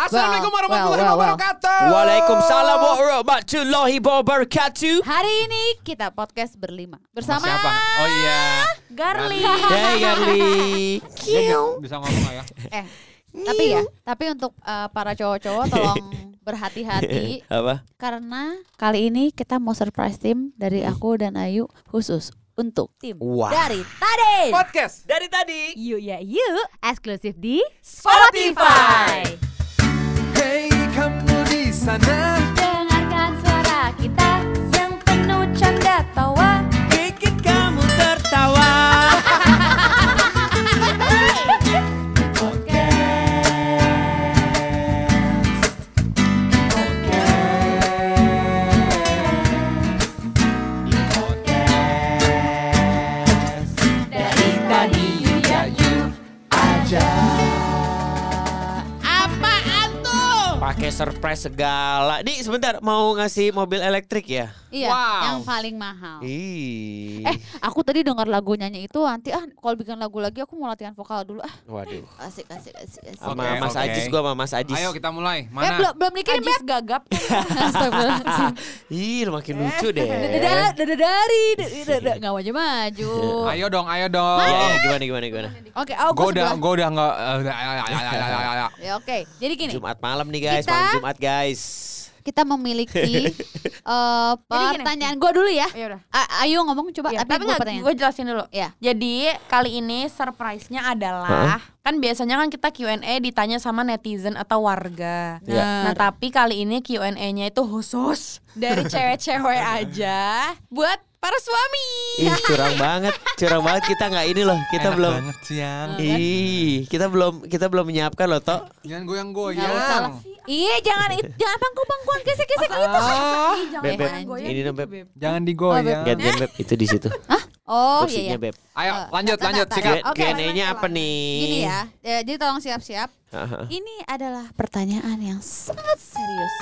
Assalamualaikum warahmatullahi well, well, well. wabarakatuh. Waalaikumsalam warahmatullahi wabarakatuh. Hari ini kita podcast berlima bersama Siapa? Oh iya. Garli. Hey Garli. Bisa ngomong ya? eh tapi ya tapi untuk uh, para cowok-cowok tolong berhati-hati Apa? karena kali ini kita mau surprise tim dari aku dan Ayu khusus untuk tim Wah. dari tadi Podcast. Dari tadi. Yuk ya yuk. eksklusif di Spotify. Di sana. Surprise segala. Nih sebentar mau ngasih mobil elektrik ya? iya Wow. yang paling mahal Ih. eh aku tadi dengar lagu nyanyi itu nanti ah kalau bikin lagu lagi aku mau latihan vokal dulu ah Waduh. asik asik asik asik Sama Oke, Mas oke. Ajis gua sama Mas Ajis. Ayo kita mulai. Eh, Mana? belum belum dikirim Ajis Beb. gagap. Ih, lu makin lucu deh. Dada dari dada nggak maju maju. Ayo dong, ayo dong. Ya, ya, gimana gimana gimana. Oke, Gue gue udah, gue udah nggak. eh, Ya oke. Jadi gini, Jumat malam nih guys, malam Jumat guys. kita memiliki eh gini. pertanyaan gue dulu ya. Ya udah. A- Ayo ngomong coba Ya, tapi, tapi gue jelasin dulu. Ya. Jadi kali ini surprise-nya adalah kan biasanya kan kita Q&A ditanya sama netizen atau warga. Iya. Nah, tapi kali ini Q&A-nya itu khusus dari cewek-cewek aja buat para suami. Ih, curang banget. Curang banget kita nggak ini loh. Kita Enak belum banget siang. Ih, kita belum kita belum menyiapkan loh, Tok. Jangan goyang-goyang. Iya, jangan itu, jangan pangku-pangkuan gesek-gesek gitu. Ah, Beb, Beb, ini dong, Beb. jangan digoyang. Gantian, Beb. Itu di situ. Oh iya Kursinya, iya. Beb. Ayo Eh, lanjut, tar, lanjut sikat. Oke, Q&A-nya apa nih? Gini ya, ya, jadi tolong siap-siap. Haha. Ini adalah pertanyaan yang sangat serius.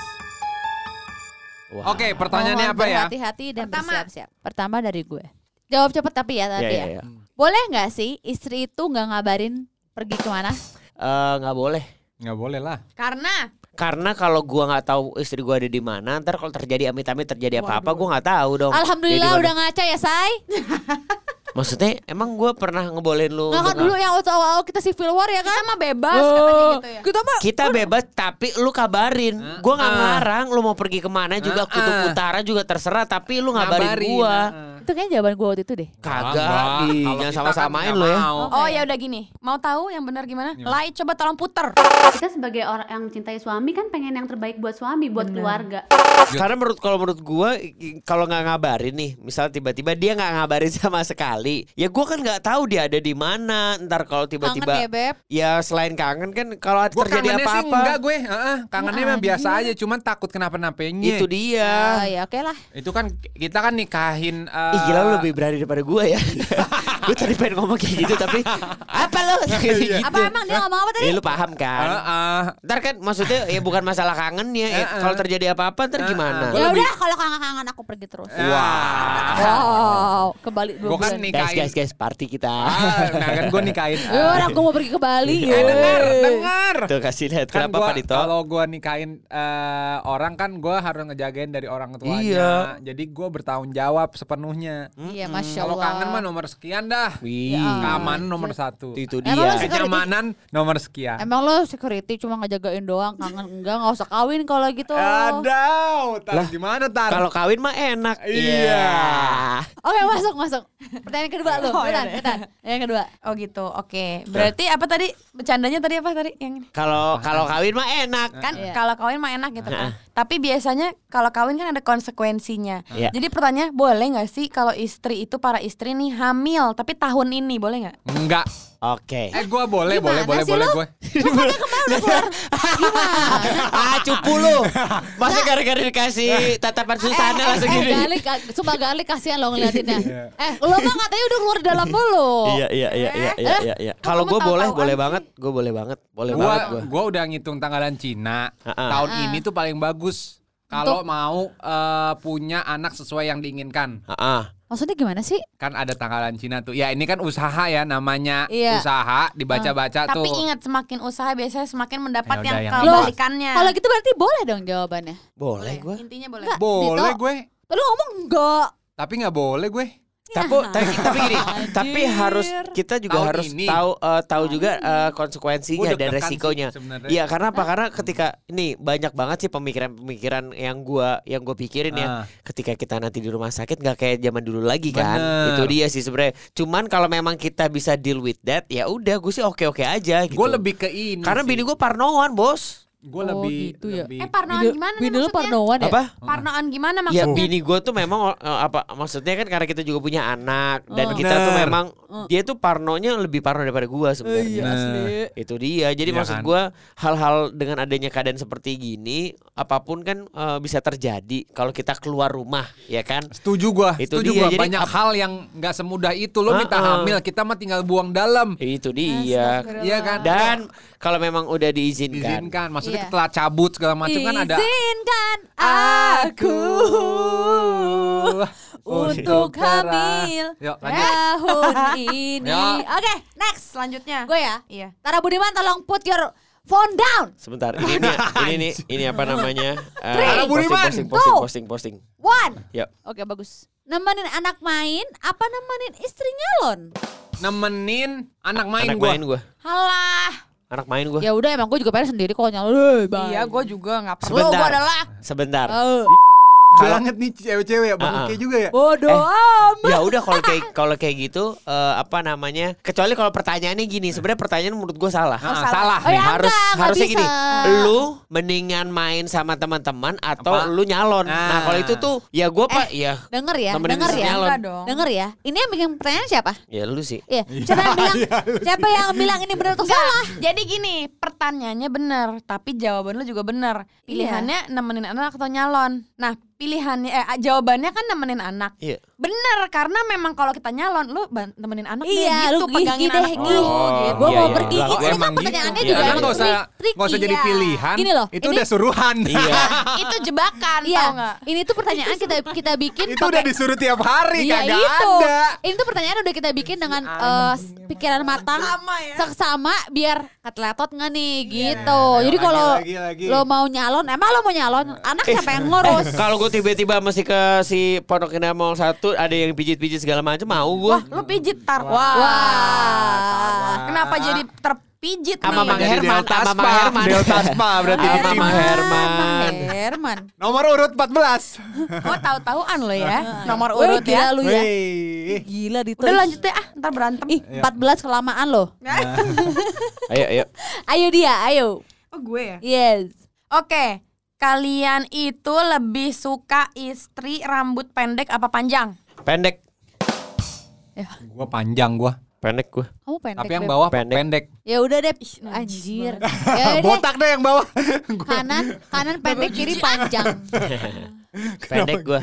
Wah. Oke, pertanyaannya Mohon apa ya? Berhati-hati dan Pertama. bersiap-siap. Pertama dari gue. Jawab cepet tapi ya Ya, tapi ya, ya. ya. Boleh nggak sih istri itu nggak ngabarin pergi ke mana? Eh, nggak boleh. Nggak boleh lah. Karena Karena kalau gua nggak tahu istri gua ada di mana, ntar kalau terjadi amit-amit terjadi apa-apa, gua nggak tahu dong. Alhamdulillah udah ngaca ya say. Maksudnya emang gua pernah ngebolehin lu? Nggak kan dulu yang waktu awal kita civil war ya kita kan? mah bebas katanya gitu ya. Kita mah Kita bebas tapi lu kabarin. Gua nggak Ah. ngelarang lu mau pergi ke mana juga Ah, kutub ah. utara juga terserah tapi lu ngabarin, gua. ah. Itu kayaknya jawaban gue waktu itu deh. Kagak, ih, jangan sama-samain kan lu ya. mau. Oh ya udah gini, mau tahu yang benar gimana? Lai coba tolong puter. kita sebagai orang yang mencintai suami kan pengen yang terbaik buat suami buat keluarga Karena menurut kalau menurut gua i- kalau nggak ngabarin nih, misal tiba-tiba dia nggak ngabarin sama sekali, ya gua kan nggak tahu dia ada di mana. Ntar kalau tiba-tiba ya beb. ya selain kangen kan kalau Gue terjadi kangennya sih apa-apa enggak gue, Heeh, kangennya Ya, mah biasa aja, cuman takut kenapa-napanya. itu dia. Ah, ya oke lah. Itu kan kita kan nikahin eh, Ih gila lu lebih berani daripada gua ya Gue tadi pengen ngomong kayak gitu tapi Apa lu gitu. Apa emang dia ngomong apa tadi? Eh lu paham kan Heeh. Ntar kan maksudnya ya bukan masalah kangennya ya. Kalau terjadi apa-apa ntar gimana Ya lebih- udah kalau kangen-kangen aku pergi terus. Wah. Wow, kembali dua Gue kan bulan. Guys nikahin. guys guys party kita Ah, nah kan gue nikahin. Eh, aku mau pergi ke Bali. Eh dengar, Yeay. dengar. Tuh kasih lihat Kan kenapa Pak Dito kalau gue nikahin eh, orang kan gue harus ngejagain dari orang tuanya. Iya. Jadi gue bertanggung jawab sepenuhnya. Iya, masya Kalau Allah. kangen mah nomor sekian dah. Wih Keamanan nomor satu. Itu Emang dia security? Kenyamanan nomor sekian. Emang lo security cuma ngejagain doang, kangen enggak, nggak usah kawin kalau gitu. Ada, tar gimana tar? Kalau kawin mah enak Iya. Oke masuk masuk. Pertanyaan kedua lo, Oh, betan, iya betan. Yang kedua. Oh gitu, oke. Berarti apa tadi bercandanya tadi apa tadi yang ini? Kalau kalau kawin mah enak Kan Iya. kalau kawin mah enak gitu kan. Tapi biasanya kalau kawin kan ada konsekuensinya. Iya. Jadi pertanyaan boleh nggak sih kalau istri itu para istri nih hamil tapi tahun ini boleh nggak? Enggak. Oke Eh gue boleh, boleh, Gimana boleh, boleh lu? gue. Ah cupu lu Masa gara-gara dikasih tatapan Susana langsung eh, gini Gali, ka- sumpah Gali kasihan lo ngeliatinnya. eh, lo mah katanya udah keluar dalam mulu. Iya iya iya iya iya iya, iya. Kalau gue boleh boleh banget, gue boleh banget, boleh Gua banget gue. gua udah ngitung tanggalan Cina. Tahun ini tuh paling bagus kalau mau eh, punya anak sesuai yang diinginkan. Ah, Maksudnya gimana sih? Kan ada tanggalan Cina tuh. Ya ini kan usaha ya namanya Iya. usaha dibaca-baca tuh. Tapi ingat semakin usaha biasanya semakin mendapat Ya udah, yang yang- kebalikannya. Kalau gitu berarti boleh dong jawabannya. Boleh gue. Intinya boleh. Enggak. boleh Dito. gue. Lu ngomong enggak. Tapi nggak boleh gue. Tapi, tapi, tapi gini, tapi harus kita juga Tahun harus ini. tahu eh, tahu juga eh, konsekuensinya dan sih resikonya. Iya karena apa? Karena ketika ini banyak banget sih pemikiran-pemikiran yang gua yang gue pikirin ya. Ah. Ketika kita nanti di rumah sakit nggak kayak zaman dulu lagi kan? Bener. Itu dia sih sebenarnya. Cuman kalau memang kita bisa deal with that, ya udah gue sih oke-oke aja gitu. Gue lebih ke ini. karena bini gue parnoan bos. Gue Oh, lebih gitu ya. lebih Eh parnoan Bini- gimana nih maksudnya? parnoan ya? Apa? Parnoan gimana Ya maksudnya? bini gue tuh memang eh, apa maksudnya kan karena kita juga punya anak dan Oh. kita tuh memang Oh. dia tuh parnonya lebih parno daripada gue sebenarnya. Iya Nah. asli. Itu dia. Jadi Iya maksud kan? gua hal-hal dengan adanya keadaan seperti gini, apa pun kan eh, bisa terjadi kalau kita keluar rumah, ya kan? Setuju gua, Itu setuju dia, gua jadi banyak ap- hal yang nggak semudah itu. Lo minta Heeh. hamil, kita mah tinggal buang dalam. Itu dia. Iya kan? Dan kalau memang udah diizinkan, Diizinkan, maksudnya Iya. setelah cabut segala macam kan ada Izinkan aku untuk hamil Yuk, tahun ini. Oke, next. Selanjutnya. Gue ya. Iya. Tara Budiman tolong put your phone down. sebentar. Ini ini ini nih, ini apa namanya? Eh, Tara posting, Budiman. posting, posting, Tuh. posting, posting. One. Yuk. Oke, bagus. Nemenin anak main apa nemenin istri nyalon? nemenin anak main Anak gua. main gua. Halah. Anak main gua. Ya udah emang gue juga pengen sendiri kalau nyalon. Eh. Iya, gue juga nggak perlu. Sebentar. Gue adalah Sebentar. Eh, Banget nih cewek-cewek ya, Bang ah. Oke juga ya. bodoh Eh. amat. ya udah kalau kayak kalau kayak gitu eh, apa namanya? Kecuali kalau pertanyaannya gini, sebenarnya pertanyaan menurut gua salah. Ah, salah. salah. Oh, nih. ya, harus enggak, harusnya gini lu mendingan main sama teman-teman atau Apa? lu nyalon nah, Nah. kalau itu tuh ya gue pak ya Denger ya, denger ya. nyalon. Dong. Denger ya. Ini yang bikin pertanyaan siapa? ya lu sih Iya. Siapa yang bilang? Siapa yang bilang ini benar atau salah? Jadi gini, pertanyaannya benar, tapi jawaban lu juga benar. Pilihannya nemenin anak atau nyalon. Nah, pilihannya eh jawabannya kan nemenin anak. iya Bener, karena memang kalau kita nyalon lu ban- temenin anak Iya, deh gitu, lu pegangin deh, anak gih. lu Oh, gitu. Gue Iya, mau iya. pergi. Ini kan pertanyaannya gitu. juga Karena nggak usah nggak usah jadi Iya. pilihan. Gini loh, itu ini- udah suruhan. iya itu jebakan Iya, tau nggak? ini tuh pertanyaan kita kita bikin itu udah disuruh tiap hari Iya kagak itu. ada. Ini tuh pertanyaan udah kita bikin dengan eh, pikiran matang, Sama ya. seksama biar ketletot nggak nih gitu. Jadi kalau lo mau nyalon, emang lo mau nyalon, anak siapa yang ngurus? kalau gue tiba-tiba mesti ke si Pondok Indah Mall satu ada yang pijit-pijit segala macam mau gue Wah, lu pijit tar. Wah. Wah. Kenapa jadi terpijit Sama nih? Mang Herman, sama Mang Herman. Delta Spa berarti di Sama tim. Mang Herman. Mang Herman. Nomor urut 14. Oh, tahu-tahuan lo ya. Nomor Wih, urut gila ya. lu ya. Wih. Gila di Udah lanjut deh ah, ntar berantem. Ih, 14 kelamaan loh. ayo ayo Ayo dia, ayo. Oh, gue ya. Yes. Oke. Kalian itu lebih suka istri rambut pendek apa panjang? pendek Gua panjang gua. pendek gue Kamu pendek. Tapi yang bawah Pendek. pendek. Ya udah deh. Ih, Anjir. Ya udah deh. Botak deh yang bawah. Kanan, kanan pendek, kiri panjang. pendek gue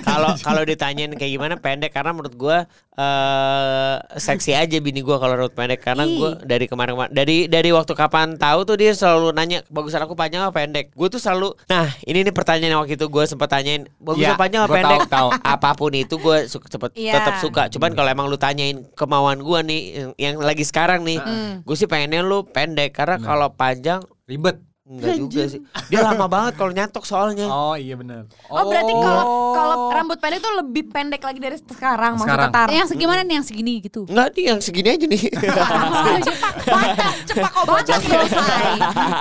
kalau kalau ditanyain kayak gimana pendek karena menurut gue eh seksi aja bini gue kalau rambut pendek karena gue dari kemarin-kemarin dari dari waktu kapan tahu tuh dia selalu nanya bagusan aku panjang apa pendek gue tuh selalu nah ini nih pertanyaan yang waktu itu gue sempat tanyain bagusan Iya, panjang apa pendek tahu, tahu. apa pun itu gue suka cepet Iya. tetap suka cuman kalau emang lu tanyain kemauan gue nih yang, yang lagi sekarang nih Hmm. gue sih pengennya lu pendek karena Nah. kalau panjang Ribet. Enggak juga sih dia lama banget kalau nyatok soalnya Oh iya benar. Oh, berarti kalau kalau rambut pendek tuh lebih pendek lagi dari sekarang, maksudnya Sekarang. tar. Yang segimana nih yang segini gitu. Enggak nih yang segini aja nih Baca, cepak kok baca selesai.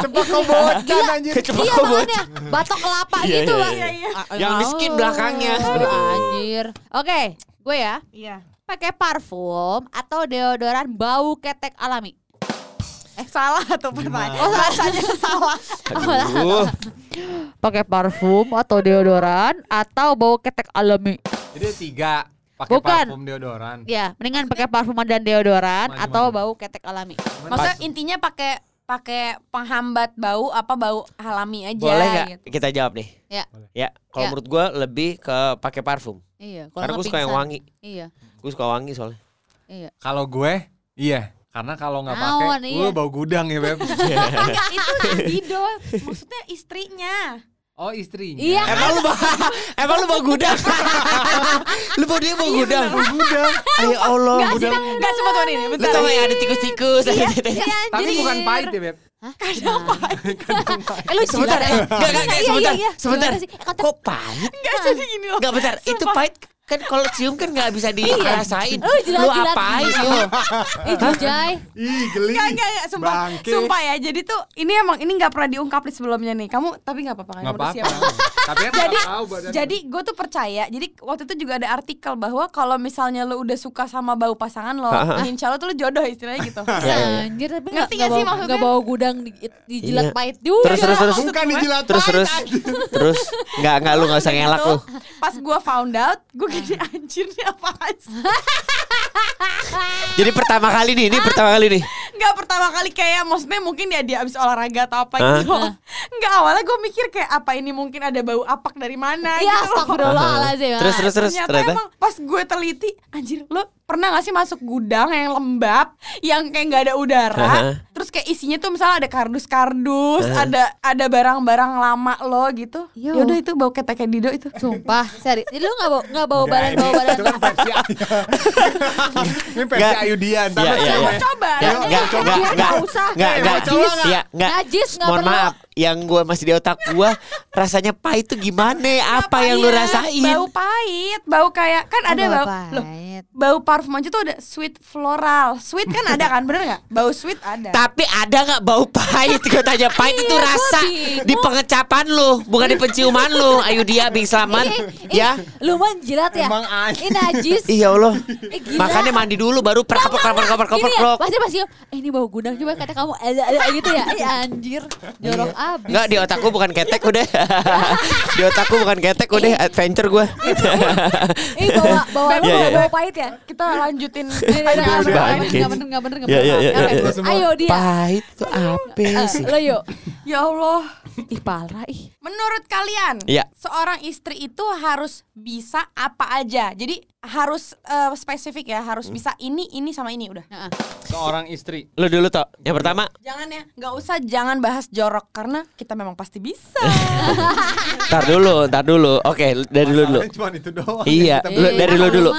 Cepat kau bocan anjir. Kecepak Iya kok, Bot. makanya batok kelapa Iya, gitu iya, Bang. iya. Ah, Yang miskin belakangnya. Anjir. Oke, gue ya. Iya. Pakai parfum atau deodoran bau ketek alami? Eh salah tuh pertanyaan. Oh, salah. Aduh. Pakai parfum atau deodoran atau bau ketek alami? Jadi tiga. Pakai Bukan. parfum deodoran. Ya, mendingan pakai parfum dan deodoran atau gimana? bau ketek alami. Maksudnya intinya pakai pakai penghambat bau apa bau alami aja Boleh nggak gitu. kita jawab nih? Ya. Ya, kalau Ya. menurut gua lebih ke pakai parfum. Iya, Karena gue suka yang wangi. Iya, Gue suka wangi soalnya. iya. Kalau gue, iya. Karena kalau nggak pakai, iya. uh, bau gudang ya beb. Enggak, itu Dido, maksudnya istrinya. Oh istrinya. Iya. Emang lu mau Emang lu mau gudang? lu mau dia mau gudang? Gudang. Ya Allah. Gak sih, gak semua tuh ini. Lu Bentar. tau gak ya ada tikus-tikus Tapi bukan pahit ya beb. Eh lu Sebentar, eh, enggak, enggak, enggak, Iya, sebentar, iya, iya. sebentar. Kata- Kok pahit? Gak jadi gini loh. Enggak bentar, itu pahit kan kalau cium kan nggak bisa dirasain. Lu jilat-jilat apain gitu. yo? Ih Jujay. Ih, geli. Enggak, enggak, enggak, sumpah, Bangke. sumpah ya. Jadi tuh ini emang ini nggak pernah diungkap nih sebelumnya nih. Kamu tapi nggak apa-apa kan? Apa-apa. Tapi kan Jadi, tahu jadi gue tuh percaya. Jadi waktu itu juga ada artikel bahwa kalau misalnya lu udah suka sama bau pasangan lo, insya Allah tuh lu jodoh istilahnya gitu. Ya, ya. Anjir tapi nggak nggak sih maksudnya? nggak bawa gudang di, dijilat Iya. pahit juga. Terus terus terus Bukan dijilat terus terus terus nggak nggak lu nggak usah ngelak lu. Pas gue found out, gue gini anjir nih apaan sih? Jadi pertama kali nih, ini pertama kali nih. Nggak pertama kali kayak maksudnya mungkin dia dia abis olahraga atau apa Hah? gitu. Nggak awalnya gue mikir kayak apa ini mungkin ada bau apak dari mana Iya gitu. loh. astagfirullahaladzim. Terus terus terus ternyata, ternyata. emang pas gue teliti anjir lo pernah gak sih masuk gudang yang lembab yang kayak nggak ada udara Aha. terus kayak isinya tuh misalnya ada kardus-kardus ada ada barang-barang lama lo gitu Yo. yaudah itu bau keteknya Dido itu Sumpah, serius. Jadi lu nggak bawa nggak bawa badan bawa badan. Itu kan versi. Ini versi Nggak. Ayu Dian. Iya, iya, coba Ya, nanti enggak, coba. enggak, Iya, enggak, nggak usah. enggak, enggak, mau coba nggak? ya, enggak. Najis nggak Mohon perlu. maaf, yang gue masih di otak gue rasanya pahit tuh gimana? Apa yang lu rasain? bau pahit bau kayak kan ada bau loh pahit. bau parfum aja tuh ada sweet floral sweet kan ada kan bener nggak bau sweet ada Tapi ada nggak bau pahit? Gue tanya pahit itu Iya, rasa bingung. di pengecapan lu, bukan di penciuman lu. Ayo dia Bing Slaman, Ih, ya. Lu mah jilat ya? Emang anjing. Ini najis. Iya Allah. Eh. Makanya mandi dulu baru Gini ya, prak. pasti pasti eh, ini bau gudang coba kata kamu ada ada gitu ya. Eh anjir, jorok abis. Enggak di otakku bukan ketek udah. di otakku bukan ketek udah adventure gue. Eh bawa bawa Iya, lu bawa, iya. bawa pahit ya? kita lanjutin Ini nggak bener, nggak bener, nggak bener, Iya, iya, iya, Oke, iya. Semua. Ayo dia. Pahit tuh apa Eh, sih? Lo yuk. ya Allah Ih parah ih. Menurut kalian, Iya. seorang istri itu harus bisa apa aja? Jadi harus eh, spesifik ya, harus bisa ini, ini sama ini udah. Seorang istri. Lu dulu toh. Yang pertama, Jangan ya, nggak usah jangan bahas jorok karena kita memang pasti bisa. tar dulu, tar dulu. Oke, dari lu dulu. Cuma itu doang. Iya, lu, dari lu dulu.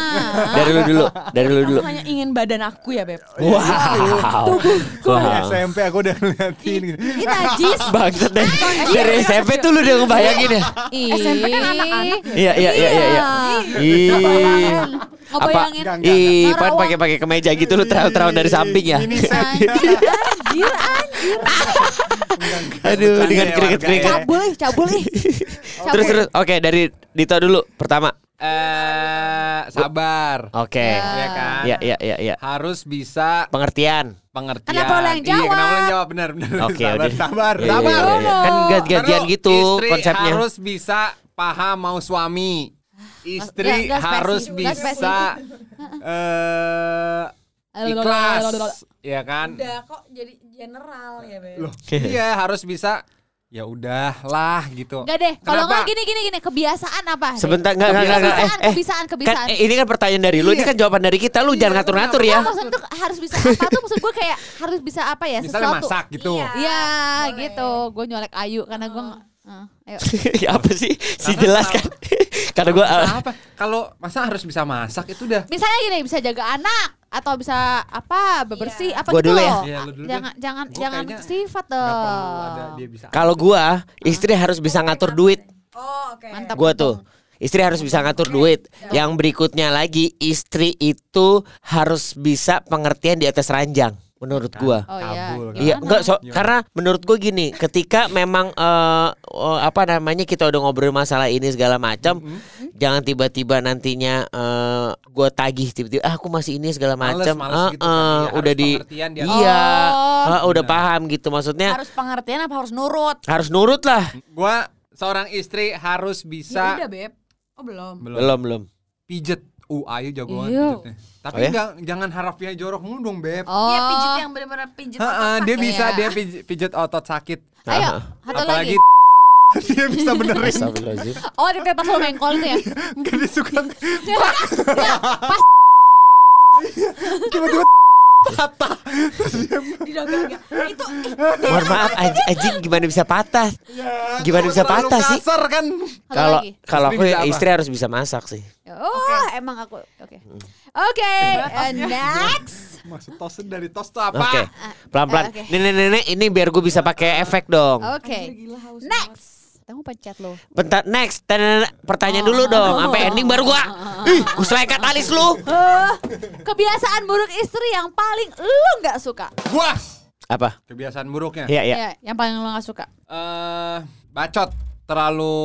Dari lu dulu. Dari lu dulu. Aku hanya ingin badan aku ya beb. Wow. Dari Wow. SMP aku udah ngeliatin gitu. Ini najis. Bangsat deh. Dari SMP tuh lu udah ngebayangin ya? Ih. SMP kan anak-anak. Iya, iya, iya, iya. iya. Ih. Apa? Ih, pan Narawang. pakai pakai kemeja gitu lu terawang dari samping ya. Anjir, anjir. Aduh, dengan ya, keringet-keringet. Cabul ih, cabul ih. Terus terus oke dari Dito dulu pertama. Eh sabar. Oke. Iya kan? Iya iya iya iya. Harus bisa Pengertian. pengertian. Kenapa lo yang Iya, kenapa lo yang jawab? jawab? Benar, benar. Oke, Sabar, udah. sabar, Iya, sabar. iya, iya, iya. Kan Baru gitu istri konsepnya. harus bisa paham mau suami. Istri nggak harus bisa eh ikhlas, ya kan? Udah kok jadi general ya beb. Loh. Iya, harus bisa ya udahlah gitu. Enggak deh. Kalau enggak gini gini gini, kebiasaan apa? deh? Sebentar enggak enggak enggak. enggak. Kebiasaan, Eh, eh. kebiasaan, Kan kebiasaan. eh, ini kan pertanyaan dari lu, ini kan jawaban dari kita. Lu Iya, jangan ngatur-ngatur ya. Nah, maksudnya tuh harus bisa apa tuh maksud gue kayak harus bisa apa ya Misalnya sesuatu. masak gitu. Iya. Iya Boleh. gitu. Gue nyolek Ayu karena gue nggak- eh, ayo. Ya, apa sih? Si Karena jelas kan. Karena gua ah, Apa? Kalau masa harus bisa masak itu udah Misalnya gini bisa jaga anak atau bisa apa bebersih apa Gua gitu dulu ya. loh. Iya, lu dulu jangan deh. jangan Gua jangan sifat bisa. kalau gua istri harus bisa ngatur duit. Oh oke. Mantap. Gua tuh Istri harus bisa ngatur duit. Yang berikutnya lagi, istri itu harus bisa pengertian di atas ranjang. Menurut gua. Oh iya. Kabul, kan? Iya, enggak so, karena menurut gue gini, ketika memang eh, apa namanya kita udah ngobrol masalah ini segala macam, jangan tiba-tiba nantinya eh gue tagih tiba-tiba ah aku masih ini segala macam, Eh, gitu kan. Iya, udah di iya, Oh. eh, udah Benar. paham gitu maksudnya Harus pengertian apa harus nurut? harus nurut lah. Gua seorang istri harus Ya bisa udah beb. Oh belum. belum Belum belum. pijet. Uh, ayo jago banget Iya. pijetnya. Tapi Oh ya? enggak, jangan harapnya jorok mulu dong, Beb. Oh. Iya pijit yang benar-benar pijit. Heeh, otot dia sakit. bisa Iya. dia pijet, pijet otot sakit. Ayo, satu Apalagi lagi. Dia bisa benerin. Oh, di pas lo mengkol itu ya. Enggak disuka. Ya, pas Tiba-tiba Itu Mohon maaf anjing, gimana bisa patah? Gimana bisa patah sih? kasar kan. Kalau kalau aku istri harus bisa masak sih. Oh, emang aku. Oke. Oke, uh, next. Maksud tos dari tos tuh apa? Oke. Pelan-pelan. Ah, oke. Nenek-nenek ini biar gue bisa pakai efek dong. Oke. Next. Kamu pencet lo. Bentar, next. Nenek, Pertanyaan dulu dong. Sampai ending baru gua. Ih, gue selekat alis lu. Eh, kebiasaan buruk istri yang paling lu nggak suka. Gua Apa? kebiasaan buruknya. Iya, iya. Ya, yang paling lu nggak suka. eh bacot terlalu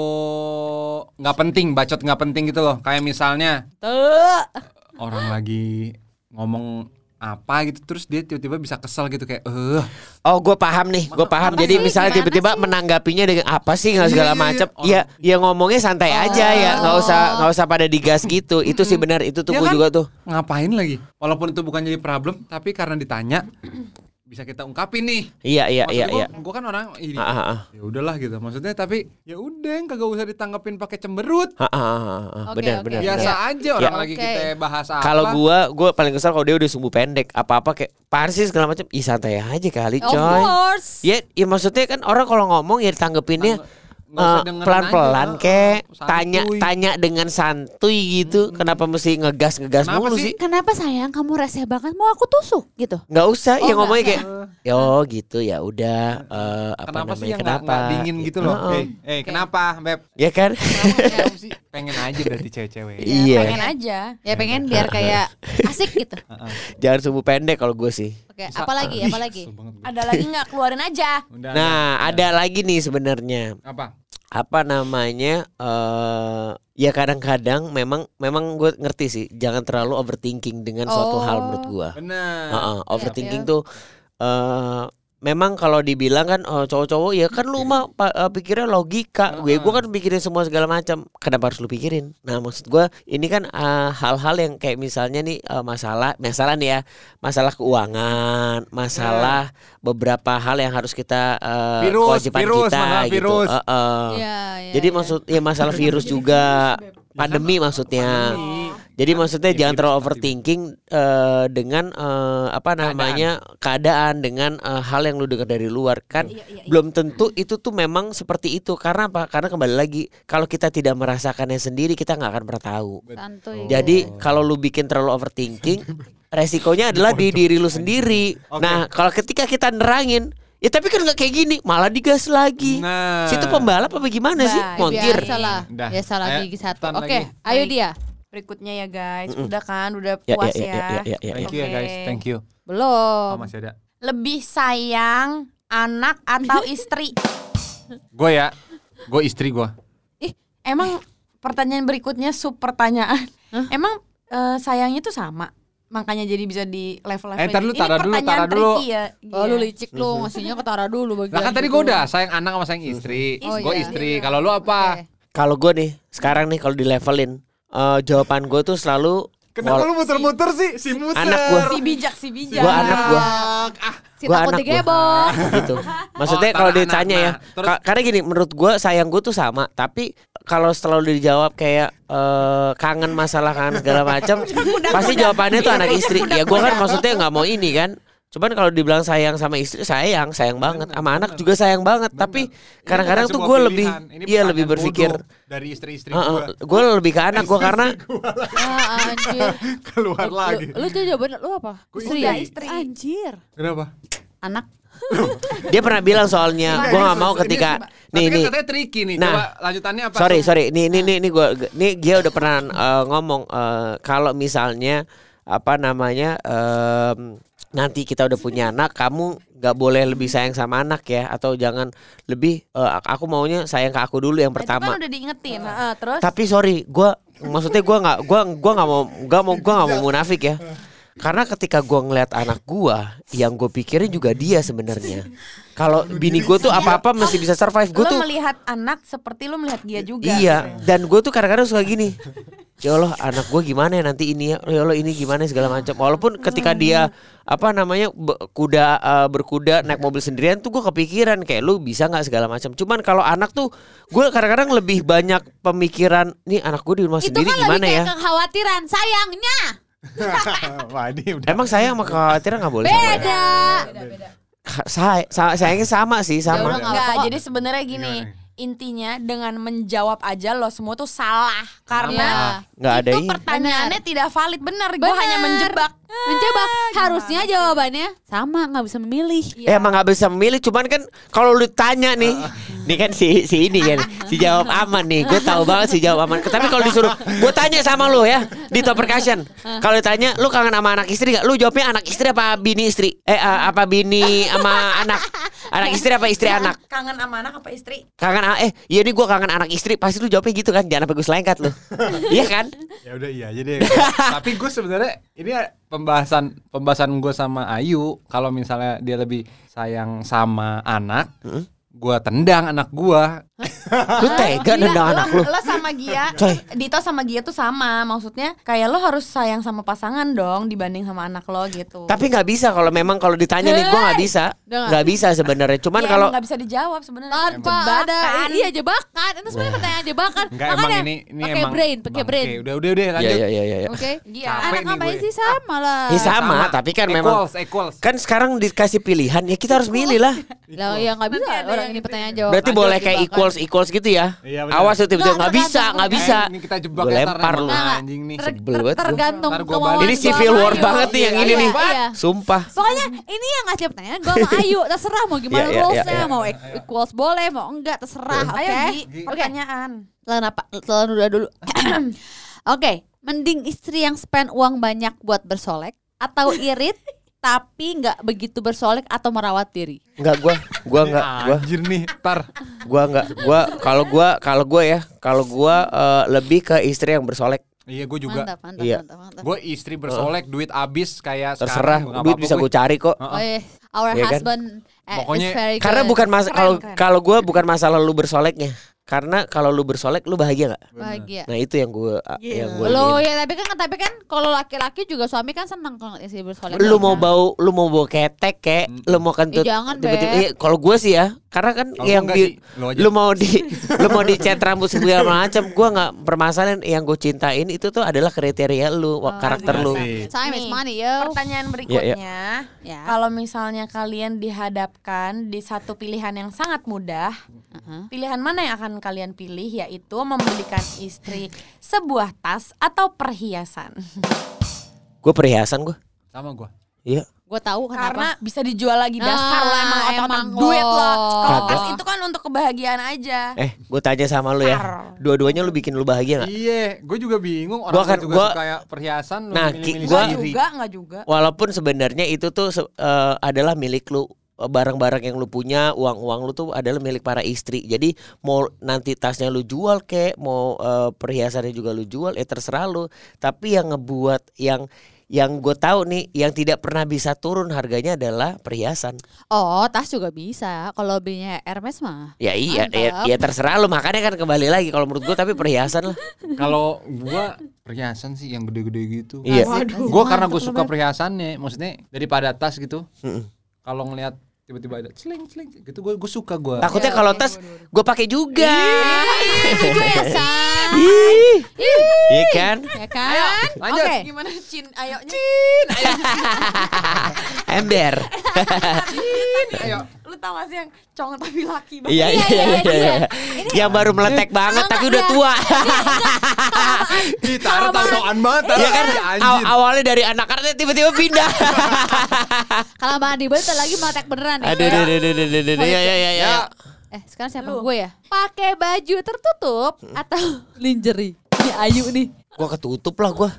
nggak penting, bacot nggak penting gitu loh. Kayak misalnya Tuh. orang lagi ngomong apa gitu terus dia tiba-tiba bisa kesel gitu kayak eh Oh, gue paham nih, gue paham. Jadi sih? misalnya tiba-tiba menanggapinya dengan apa sih nggak segala Iya, iya, iya. macam. Ya, ya ngomongnya santai aja ya, nggak usah nggak usah pada digas gitu. Itu sih benar, itu tuh Ya gue kan? juga tuh. ngapain lagi? Walaupun itu bukan jadi problem, tapi karena ditanya bisa kita ungkapin nih. Iya, iya, iya, Maksud iya. gua, gua kan orang ini. Ah, ah, ah. Ya udahlah gitu. Maksudnya tapi ya udah kagak usah ditanggepin pakai cemberut. Ah, ah, ah, ah. Oke, benar, oke, benar. Biasa benar. aja orang Ya. lagi Oke. kita bahas apa. Kalau gua, gua paling kesal kalau dia udah sumbu pendek, apa-apa kayak apaan sih segala macam. Ih santai aja kali, Of coy. course. Ya, ya maksudnya kan orang kalau ngomong ya ditanggepinnya eh, dengerin pelan-pelan aja, kek, santuy. tanya tanya dengan santuy gitu. Kenapa mesti ngegas ngegas Kenapa mulu sih? sih? Kenapa sayang kamu rese banget mau aku tusuk gitu? Nggak usah, Oh, ya ngomongnya kayak, yo gitu ya udah. eh, apa Kenapa namanya? sih yang kenapa? nggak dingin gitu loh? Eh, eh kenapa, Beb? Ya kan? Kenapa sih? Pengen aja berarti cewek-cewek. Iya. pengen aja. Ya pengen biar kayak asik gitu. Jangan sumbu pendek kalau gue sih. Oke, apa lagi? Apa lagi? Ada lagi nggak keluarin aja. Udah, Nah, ada lagi nih sebenarnya. apa? apa namanya eh ya kadang-kadang memang memang gue ngerti sih jangan terlalu overthinking dengan suatu Oh. hal menurut gue Benar. Heeh, overthinking iya. tuh eh memang kalau dibilang kan oh, cowok-cowok ya kan lu mah pa- eh, pikirnya logika. Gue gue kan pikirin semua segala macam. Kenapa harus lu pikirin? Nah maksud gue ini kan eh, hal-hal yang kayak misalnya nih eh, masalah masalah nih ya masalah keuangan masalah beberapa hal yang harus kita eh, Virus, kewajiban virus, kita gitu. virus. Heeh. Iya, iya, Jadi iya. maksud ya masalah virus juga. pandemi maksudnya. Jadi maksudnya jangan terlalu overthinking eh, dengan eh, apa namanya keadaan dengan eh, hal yang lu dengar dari luar kan belum tentu itu tuh memang seperti itu karena apa? Karena kembali lagi kalau kita tidak merasakannya sendiri kita nggak akan pernah tahu. santuy. Jadi kalau lu bikin terlalu overthinking resikonya adalah di diri lu sendiri. Nah kalau ketika kita nerangin Ya tapi kan nggak kayak gini, malah digas lagi. Nah. Situ pembalap apa gimana sih? Baik, Montir. Biasa lah. Udah. Biasa lagi satu. Oke, lagi. ayo dia. Berikutnya ya guys, udah kan, udah Ya, puas ya, ya, ya. ya, ya, ya, Thank you ya Oke. guys, thank you. Belum. Oh, masih ada. Lebih sayang anak atau istri? Gue ya, gue istri gue. Emang pertanyaan berikutnya sub pertanyaan. Emang eh, sayangnya tuh sama? Makanya jadi bisa di level-level Eh, ntar dulu, Ini tara dulu, tara dulu. ya. Oh, lu Iya. licik lu ngasihnya ke Tara dulu bagian. Lah kan tadi gue udah sayang anak sama sayang istri. Oh, gue iya. istri. Kalau lu apa? Oke. Kalau gue nih sekarang nih kalau di levelin eh, jawaban gue tuh selalu Kenapa lu muter-muter sih? Si muter. Anak gua. Si bijak, si bijak. Gua anak gua. Si Gua takut anak gua. digebok. gitu. Maksudnya Oh, kalau ditanya anak. ya, Nah, terus- ka- karena gini menurut gue sayang gue tuh sama, tapi kalau selalu dijawab kayak eh, kangen masalah kangen segala macam, pasti jawabannya tuh anak istri. Ya gue kan maksudnya nggak mau ini kan. Cuman kalau dibilang sayang sama istri sayang, sayang banget. Sama anak juga sayang banget. Tapi kadang-kadang Ini tuh gue lebih. Ini iya lebih berpikir. dari istri-istri Heeh, gue. gue lebih ke anak gue karena Ah, anjir. Keluar lagi. Lu, lu tuh jawaban lu apa? Gua Istri istri. ya? Istri. Anjir. Kenapa? Anak. dia pernah bilang soalnya gue nggak mau Ini- ketika Tapi nih kan nih katanya tricky nih. Nah. Coba lanjutannya apa? sorry sorry nih nih nih nih gue nih dia udah pernah eh, ngomong eh, kalau misalnya apa namanya em, nanti kita udah punya anak kamu nggak boleh lebih sayang sama anak ya atau jangan lebih eh, aku maunya sayang ke aku dulu yang Itu pertama kan udah diingetin. Heeh, terus tapi sorry gue maksudnya gue nggak gua gua nggak mau nggak mau gua nggak mau munafik ya karena ketika gue ngeliat anak gue yang gue pikirin juga dia sebenarnya kalau bini gue tuh apa apa masih bisa survive gue tuh melihat anak seperti lo melihat dia juga. Iya, dan gue tuh kadang-kadang suka gini. Ya Allah, anak gue gimana ya nanti ini ya? Ya Allah ini gimana segala macam. Walaupun ketika dia apa namanya be- kuda eh, berkuda naik mobil sendirian tuh gue kepikiran kayak lu bisa nggak segala macam. Cuman kalau anak tuh gue kadang-kadang lebih banyak pemikiran nih anak gue di rumah Itu sendiri kan gimana lebih ya? kekhawatiran sayangnya. Wah ini udah. Emang sayang sama kekhawatiran nggak boleh sama ya? Beda. Saya, sa- sayangnya sama sih Ya sama. Enggak, jadi sebenarnya gini. Gimana? Intinya dengan menjawab aja lo semua tuh salah karena. Nggak ada itu ini. pertanyaannya tidak valid benar. Gue hanya menjebak. Mencoba harusnya jawabannya sama nggak bisa memilih. Eh, emang nggak bisa memilih, cuman kan kalau lu tanya nih, nih kan si si ini kan, si jawab aman nih, gue tahu banget si jawab aman. Tapi kalau disuruh, gue tanya sama lu ya di top percussion, kalau ditanya lu kangen sama anak istri gak? Lu jawabnya anak istri apa bini istri? Eh eh, apa bini sama anak? Anak istri apa istri anak? Kangen sama anak apa istri? Kangen eh iya nih gue kangen anak istri pasti lu jawabnya gitu kan jangan sampai gue selengkat lu iya kan Ya udah iya jadi. Tapi gue sebenarnya ini pembahasan pembahasan gue sama Ayu kalau misalnya dia lebih sayang sama anak, gue tendang anak gue. lu tega Gila, nendang anak lu Lo sama Gia, Coy. Dito sama Gia tuh sama. Maksudnya kayak lo harus sayang sama pasangan dong dibanding sama anak lo gitu. tapi nggak bisa kalau memang kalau ditanya nih gue nggak bisa nggak? bisa sebenarnya cuman Ya, kalau emang nggak bisa dijawab sebenarnya. Tanpa ada iya jebakan. Itu sebenarnya pertanyaan jebakan. Enggak emang Makanya ini ini pakai emang brain, pakai brain. Udah udah udah Iya lanjut. iya iya iya. Oke. Iya. Anak gue. sih sama lah. Ya sama, tapi kan memang equals, equals. kan sekarang dikasih pilihan ya kita harus milih lah. Lah ya nggak bisa Ini pertanyaan ya. jawab. Berarti boleh kayak equals equals gitu ya. Iya. Awas tuh tiba-tiba Nggak, bisa nggak bisa. Eh, ini kita jebak Gue ya, lempar lu. anjing nih. Sebel banget gua. tergantung kemauan. Ini civil war banget nih yang Iya, ini nih. Iya. Sumpah. Pokoknya ini yang ngasih pertanyaan gue sama Ayu terserah mau gimana Iya, iya, rulesnya iya, iya. mau equals boleh mau enggak terserah oke. Ayo pertanyaan. Telan apa? Telan udah dulu. Oke, mending istri yang spend uang banyak buat bersolek atau irit tapi nggak begitu bersolek atau merawat diri. Enggak gua, gua enggak, gua, Anjir nih, tar. gua enggak, gua kalau gua kalau gua ya, kalau gua eh, lebih ke istri yang bersolek. Iya, gue juga. Mantap, mantap, Iya. mantap, mantap. Gue istri bersolek, duit abis kayak Terserah, sekarang. nggak duit apa-apa bisa gue. gue cari kok. Oh, iya. Our kan? husband eh, Pokoknya- is very Karena good. bukan mas kalau kalau gua bukan masalah lu bersoleknya. Karena kalau lu bersolek lu bahagia nggak? bahagia. Nah itu yang gue yang gue Lo ya tapi kan tapi kan kalau laki-laki juga suami kan senang kalau istri bersolek. lu mau bau lu mau bau ketek kek lu mau kentut Eh, jangan, tiba-tiba iya, kalau gue sih ya karena kan Kalau yang di sih, lu lu mau di lu mau dicat rambut segala macam gue nggak permasalahan yang gue cintain itu tuh adalah kriteria lu wa- karakter lu Asik. Time is money yo. Pertanyaan Iya, berikutnya, Ya. kalau misalnya kalian dihadapkan di satu pilihan yang sangat mudah, Uh-huh. pilihan mana yang akan kalian pilih yaitu membelikan istri sebuah tas atau perhiasan? gue perhiasan gue Sama gue. iya Gue tahu kenapa. Karena bisa dijual lagi dasar Nah, lo emang otot emang duit lo. Kalau tas itu kan untuk kebahagiaan aja. eh gue tanya sama lu ya dua-duanya lu bikin lu bahagia nggak Iya, gue juga bingung. Gua Orang kan- gua juga gua- suka kayak perhiasan. lu Nah, milih-milih gua- sendiri. juga, enggak juga. walaupun sebenarnya itu tuh eh, adalah milik lu barang-barang yang lu punya uang-uang lu tuh adalah milik para istri jadi mau nanti tasnya lu jual kek mau eh, perhiasannya juga lu jual ya terserah lu tapi yang ngebuat yang yang gue tahu nih yang tidak pernah bisa turun harganya adalah perhiasan Oh, tas juga bisa. Kalau belinya Hermes mah. ya iya ya, Mantap. ya terserah lu makanya kan kembali lagi kalau menurut gue tapi perhiasan lah Kalau gua perhiasan sih yang gede-gede gitu. iya Gue karena gue suka perhiasannya, maksudnya daripada tas gitu. Mm-mm. Kalau ngelihat tiba-tiba ada celing celing gitu gue gue suka gue. takutnya kalau tas gue pakai juga ya san. Ih, iya kan kan? lanjut. Oke. Gimana Cin? Ayo Cin. ember Ayo. Lu tau gak sih yang cong tapi laki banget? Iya iya iya iya. iya. Yang baru meletek banget tapi udah tua. Ih, taruh tatoan banget. Iya kan aw- awalnya dari anak karena tiba-tiba pindah. Kalau Bang Adi bentar lagi meletek beneran nih. Aduh aduh aduh aduh aduh, aduh. Ya ya ya ya. Eh, sekarang siapa gue ya? Pakai baju tertutup atau lingerie? Ini Ayu nih. Gua ketutup lah gua.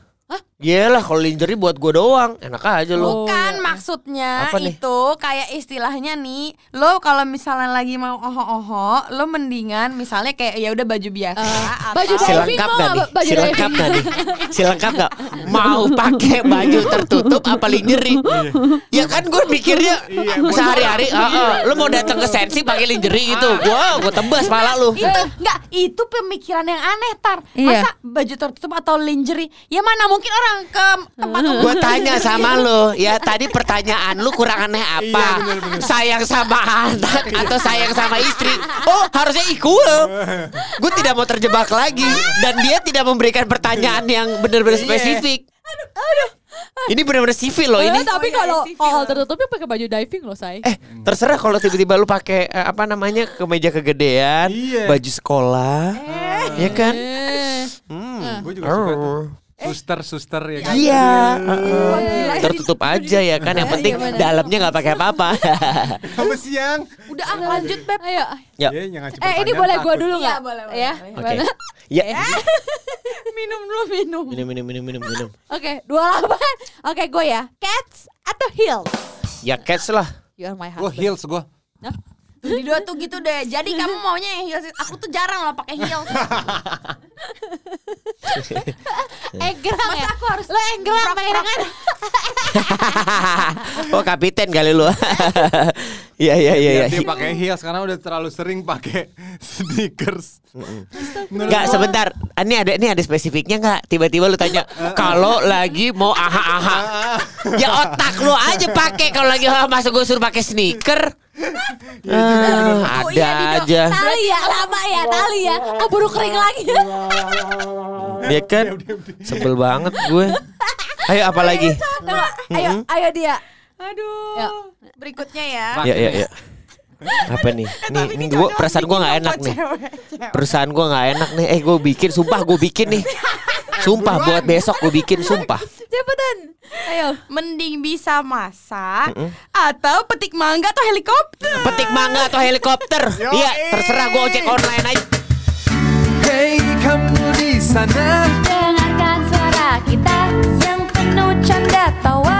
Iyalah kalau lingerie buat gua doang, enak aja lu. Bukan maksudnya Apa nih? itu kayak istilahnya nih lo kalau misalnya lagi mau oho-oho lo mendingan misalnya kayak ya udah baju biasa atau baju diving mau gak nggak? nih? Baju Si lengkap diving. gak nih? Si lengkap gak? Mau pakai baju tertutup apa lingerie? Ya kan gue mikirnya Iya, sehari-hari, heeh, lu mau datang ke sensi pakai lingerie gitu, gua gua tebas pala lu. itu enggak itu pemikiran yang aneh tar Iya. masa baju tertutup atau lingerie ya mana mungkin orang orang ke tempat umum. Gue tanya sama lo, ya tadi pertanyaan lu kurang aneh apa? Sayang sama anak atau sayang sama istri? Oh harusnya equal. Gue tidak mau terjebak lagi dan dia tidak memberikan pertanyaan yang benar-benar spesifik. Ini benar-benar sivil loh ini. Eh, tapi Oh, iya, kalau sivil. kalau tertutupnya pakai baju diving loh, say. Eh terserah kalau tiba-tiba lu pakai eh, apa namanya kemeja kegedean, Iya. baju sekolah, ya kan? Eh. Hmm. Gue juga suka tuh. Oh. Suster, suster ya kan. Iya, tertutup aja ya kan. Yang penting Iya, dalamnya nggak pakai apa-apa. Apa siang? Udah ah, lanjut Beb. Ayo. Ya. Iya, Eh, ini boleh gua takut. dulu Iya, nggak? boleh, boleh, Ya. boleh. Oke. Ya. Minum dulu minum. Minum minum minum minum minum. Oke, dua lapan. Oke, gue ya. Cats atau heels? Ya cats lah. You are my Gue heels gue. Di dua tuh gitu deh. Jadi kamu maunya yang heels. Aku tuh jarang lah pakai heels. Enggrang ya? aku harus Lo enggrang mainnya kan? oh kapiten kali lu. Iya iya iya iya. dia pakai heels karena udah terlalu sering pakai sneakers. Enggak sebentar. Ini ada ini ada spesifiknya enggak? Tiba-tiba lu tanya kalau lagi mau aha aha. Ya otak lu aja pakai kalau lagi ah, masa gue suruh pakai sneaker. Ah, Oh, ada iya, Dido. aja. Tali ya, lama ya, tali ya. Keburu kering lagi. Dia kan sebel banget gue. Ayo apa lagi? Ayo, ayo dia. Aduh. Ya. Berikutnya ya. Ya ya ya. Apa nih? Nih, nih gue perasaan gue nggak enak nih. Perasaan gue nggak enak nih. Eh gue bikin, sumpah gue bikin nih. Sumpah buat besok gue bikin, sumpah. Cepetan. Ayo. Mending bisa masak atau petik mangga atau helikopter. Petik mangga atau helikopter? Iya, terserah gue ojek online aja. Hey kamu di sana. Dengarkan suara kita yang penuh canda tawa.